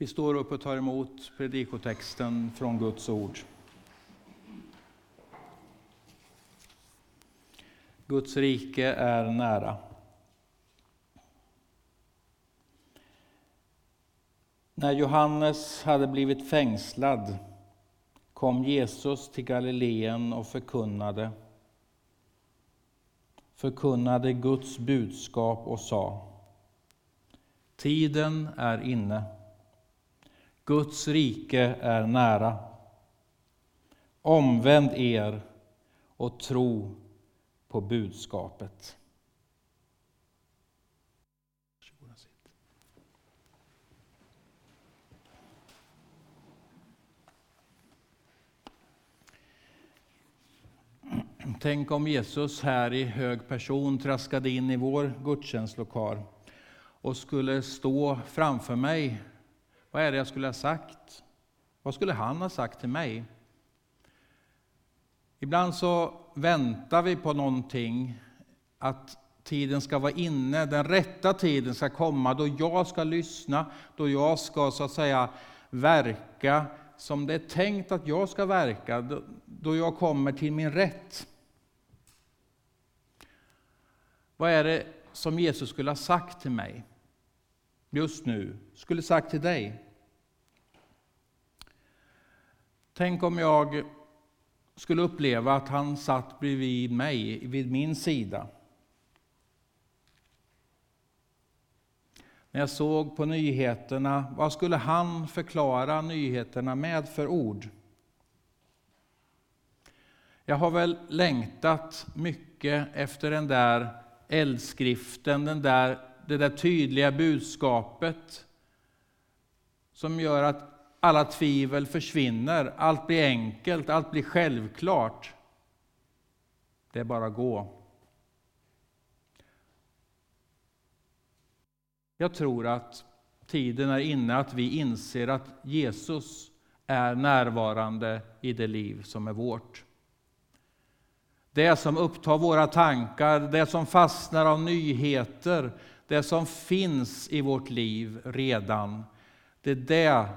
Vi står upp och tar emot predikotexten från Guds ord. Guds rike är nära. När Johannes hade blivit fängslad kom Jesus till Galileen och förkunnade förkunnade Guds budskap och sa Tiden är inne. Guds rike är nära. Omvänd er och tro på budskapet. Tänk om Jesus här i hög person traskade in i vår gudstjänstlokal och skulle stå framför mig. Vad är det jag skulle ha sagt? Vad skulle han ha sagt till mig? Ibland så väntar vi på någonting, att tiden ska vara inne, den rätta tiden ska komma då jag ska lyssna, då jag ska så att säga verka som det är tänkt att jag ska verka, då jag kommer till min rätt. Vad är det som Jesus skulle ha sagt till mig just nu, skulle sagt till dig? Tänk om jag skulle uppleva att han satt bredvid mig, vid min sida. När jag såg på nyheterna, vad skulle han förklara nyheterna med för ord? Jag har väl längtat mycket efter den där eldskriften, den där, det där tydliga budskapet som gör att alla tvivel försvinner, allt blir enkelt, allt blir självklart. Det är bara att gå. Jag tror att tiden är inne att vi inser att Jesus är närvarande i det liv som är vårt. Det som upptar våra tankar, det som fastnar av nyheter, det som finns i vårt liv redan. Det är det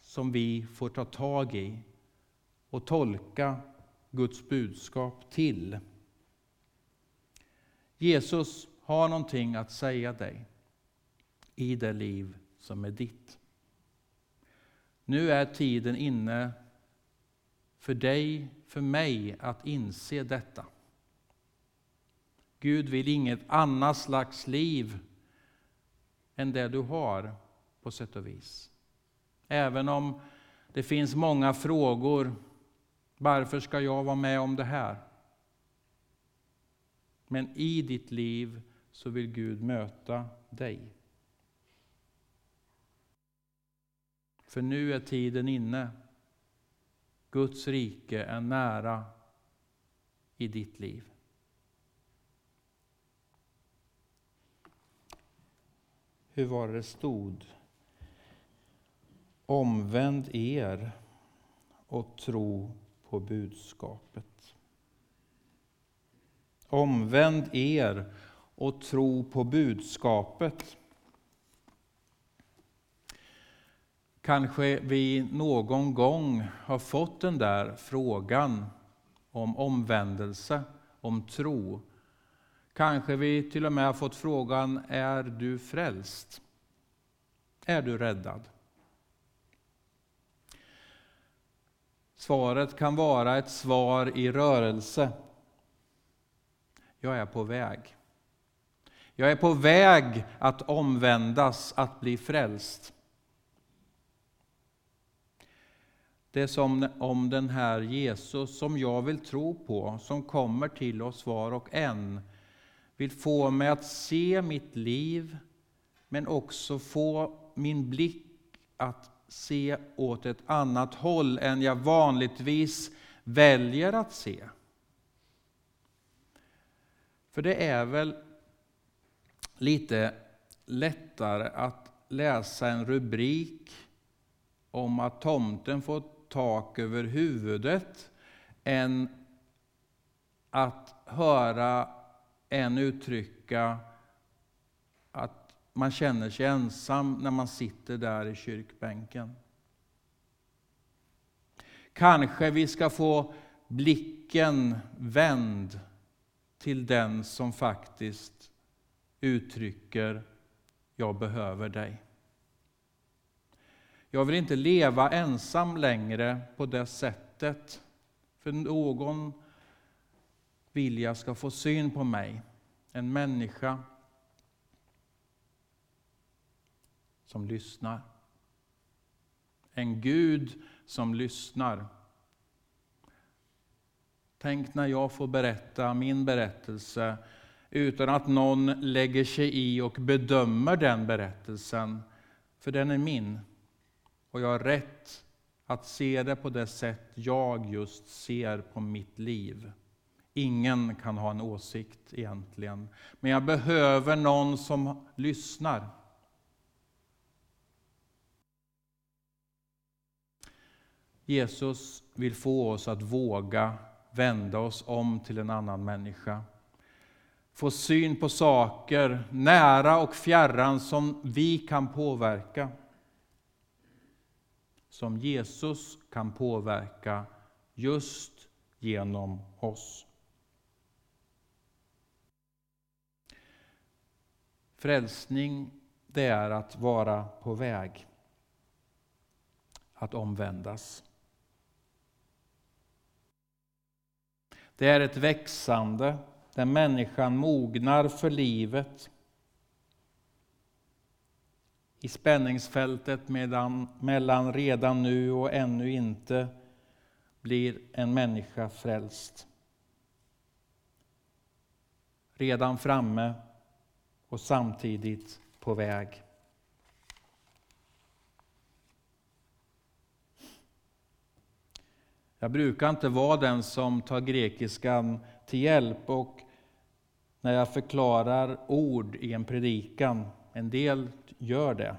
som vi får ta tag i och tolka Guds budskap till. Jesus har någonting att säga dig i det liv som är ditt. Nu är tiden inne för dig, för mig, att inse detta. Gud vill inget annat slags liv än det du har, på sätt och vis. Även om det finns många frågor. Varför ska jag vara med om det här? Men i ditt liv så vill Gud möta dig. För nu är tiden inne. Guds rike är nära i ditt liv. Hur var det det stod? Omvänd er och tro på budskapet. Omvänd er och tro på budskapet. Kanske vi någon gång har fått den där frågan om omvändelse, om tro. Kanske vi till och med har fått frågan, är du frälst? Är du räddad? Svaret kan vara ett svar i rörelse. Jag är på väg. Jag är på väg att omvändas, att bli frälst. Det är som om den här Jesus, som jag vill tro på, som kommer till oss var och en, vill få mig att se mitt liv, men också få min blick att se åt ett annat håll än jag vanligtvis väljer att se. För det är väl lite lättare att läsa en rubrik om att tomten får tak över huvudet än att höra än uttrycka att man känner sig ensam när man sitter där i kyrkbänken. Kanske vi ska få blicken vänd till den som faktiskt uttrycker jag behöver dig. Jag vill inte leva ensam längre på det sättet. För någon vill jag ska få syn på mig. En människa som lyssnar. En Gud som lyssnar. Tänk när jag får berätta min berättelse utan att någon lägger sig i och bedömer den berättelsen, för den är min. Och jag har rätt att se det på det sätt jag just ser på mitt liv. Ingen kan ha en åsikt egentligen, men jag behöver någon som lyssnar. Jesus vill få oss att våga vända oss om till en annan människa. Få syn på saker, nära och fjärran, som vi kan påverka. Som Jesus kan påverka just genom oss. Frälsning, det är att vara på väg att omvändas. Det är ett växande där människan mognar för livet. I spänningsfältet medan, mellan redan nu och ännu inte blir en människa frälst. Redan framme och samtidigt på väg. Jag brukar inte vara den som tar grekiskan till hjälp och när jag förklarar ord i en predikan. En del gör det.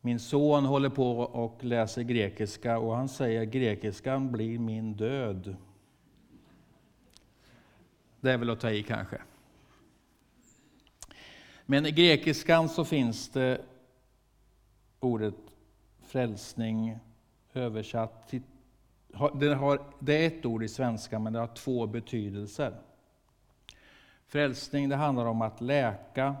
Min son håller på och läser grekiska och han säger grekiskan blir min död. Det är väl att ta i kanske. Men i grekiskan så finns det ordet frälsning översatt till det, har, det är ett ord i svenska, men det har två betydelser. Frälsning det handlar om att läka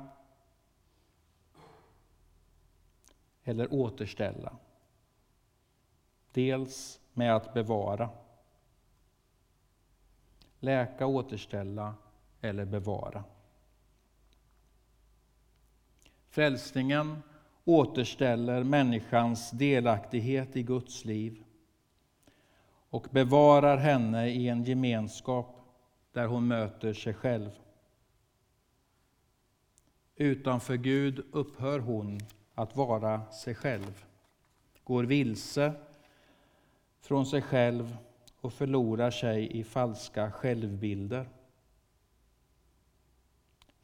eller återställa. Dels med att bevara. Läka, återställa eller bevara. Frälsningen återställer människans delaktighet i Guds liv och bevarar henne i en gemenskap där hon möter sig själv. Utanför Gud upphör hon att vara sig själv, går vilse från sig själv och förlorar sig i falska självbilder.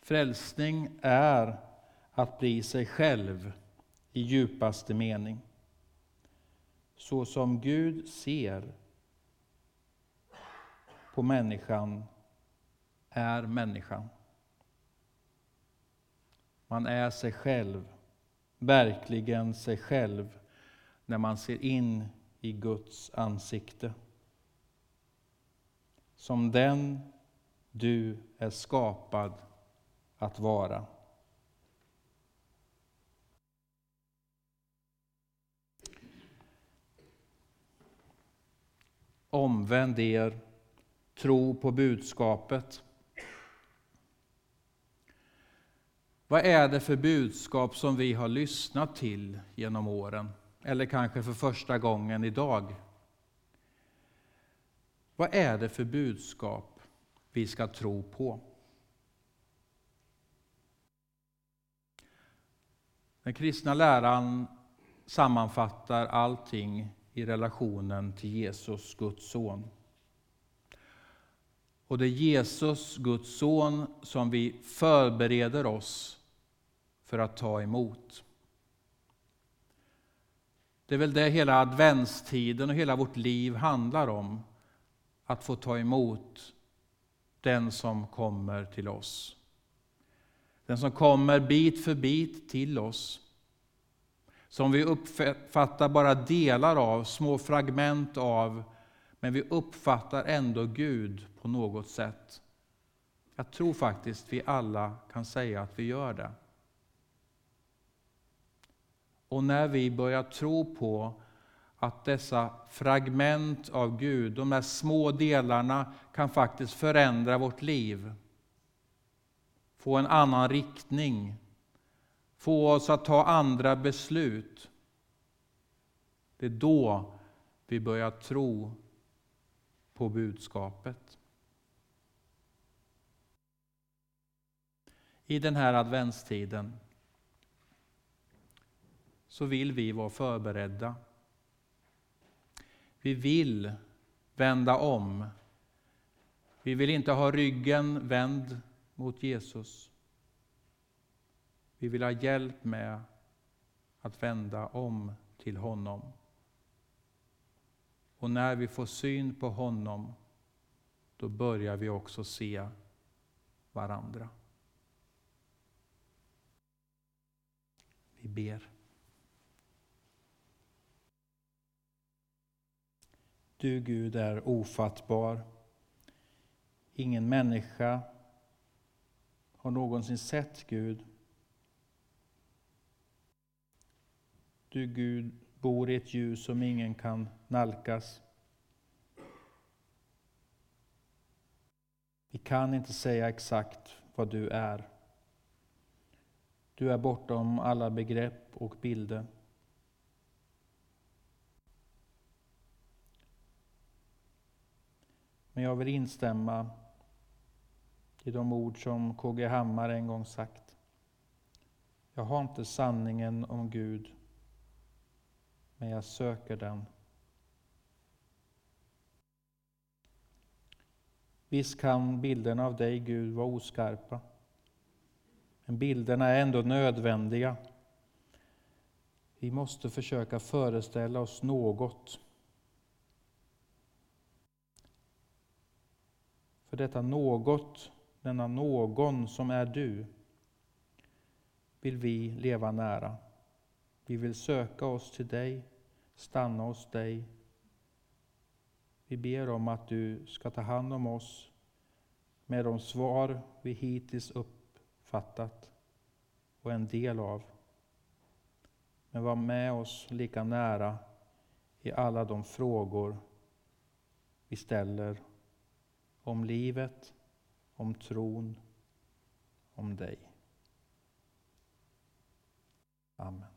Frälsning är att bli sig själv i djupaste mening. Så som Gud ser på människan är människan. Man är sig själv, verkligen sig själv, när man ser in i Guds ansikte. Som den du är skapad att vara. Omvänd er, tro på budskapet. Vad är det för budskap som vi har lyssnat till genom åren? Eller kanske för första gången idag? Vad är det för budskap vi ska tro på? Den kristna läran sammanfattar allting i relationen till Jesus, Guds son. Och det är Jesus, Guds son, som vi förbereder oss för att ta emot. Det är väl det hela adventstiden och hela vårt liv handlar om. Att få ta emot den som kommer till oss. Den som kommer bit för bit till oss. Som vi uppfattar bara delar av, små fragment av, men vi uppfattar ändå Gud på något sätt. Jag tror faktiskt vi alla kan säga att vi gör det. Och när vi börjar tro på att dessa fragment av Gud, de här små delarna, kan faktiskt förändra vårt liv. Få en annan riktning. Få oss att ta andra beslut. Det är då vi börjar tro på budskapet. I den här adventstiden så vill vi vara förberedda. Vi vill vända om. Vi vill inte ha ryggen vänd mot Jesus. Vi vill ha hjälp med att vända om till honom. Och när vi får syn på honom, då börjar vi också se varandra. Vi ber. Du Gud är ofattbar. Ingen människa har någonsin sett Gud. Du Gud bor i ett ljus som ingen kan nalkas. Vi kan inte säga exakt vad du är. Du är bortom alla begrepp och bilder. Men jag vill instämma i de ord som KG Hammar en gång sagt. Jag har inte sanningen om Gud, men jag söker den. Visst kan bilderna av dig, Gud, vara oskarpa. Men bilderna är ändå nödvändiga. Vi måste försöka föreställa oss något För detta något, denna någon som är du, vill vi leva nära. Vi vill söka oss till dig, stanna hos dig. Vi ber om att du ska ta hand om oss med de svar vi hittills uppfattat och en del av. Men var med oss lika nära i alla de frågor vi ställer om livet, om tron, om dig. Amen.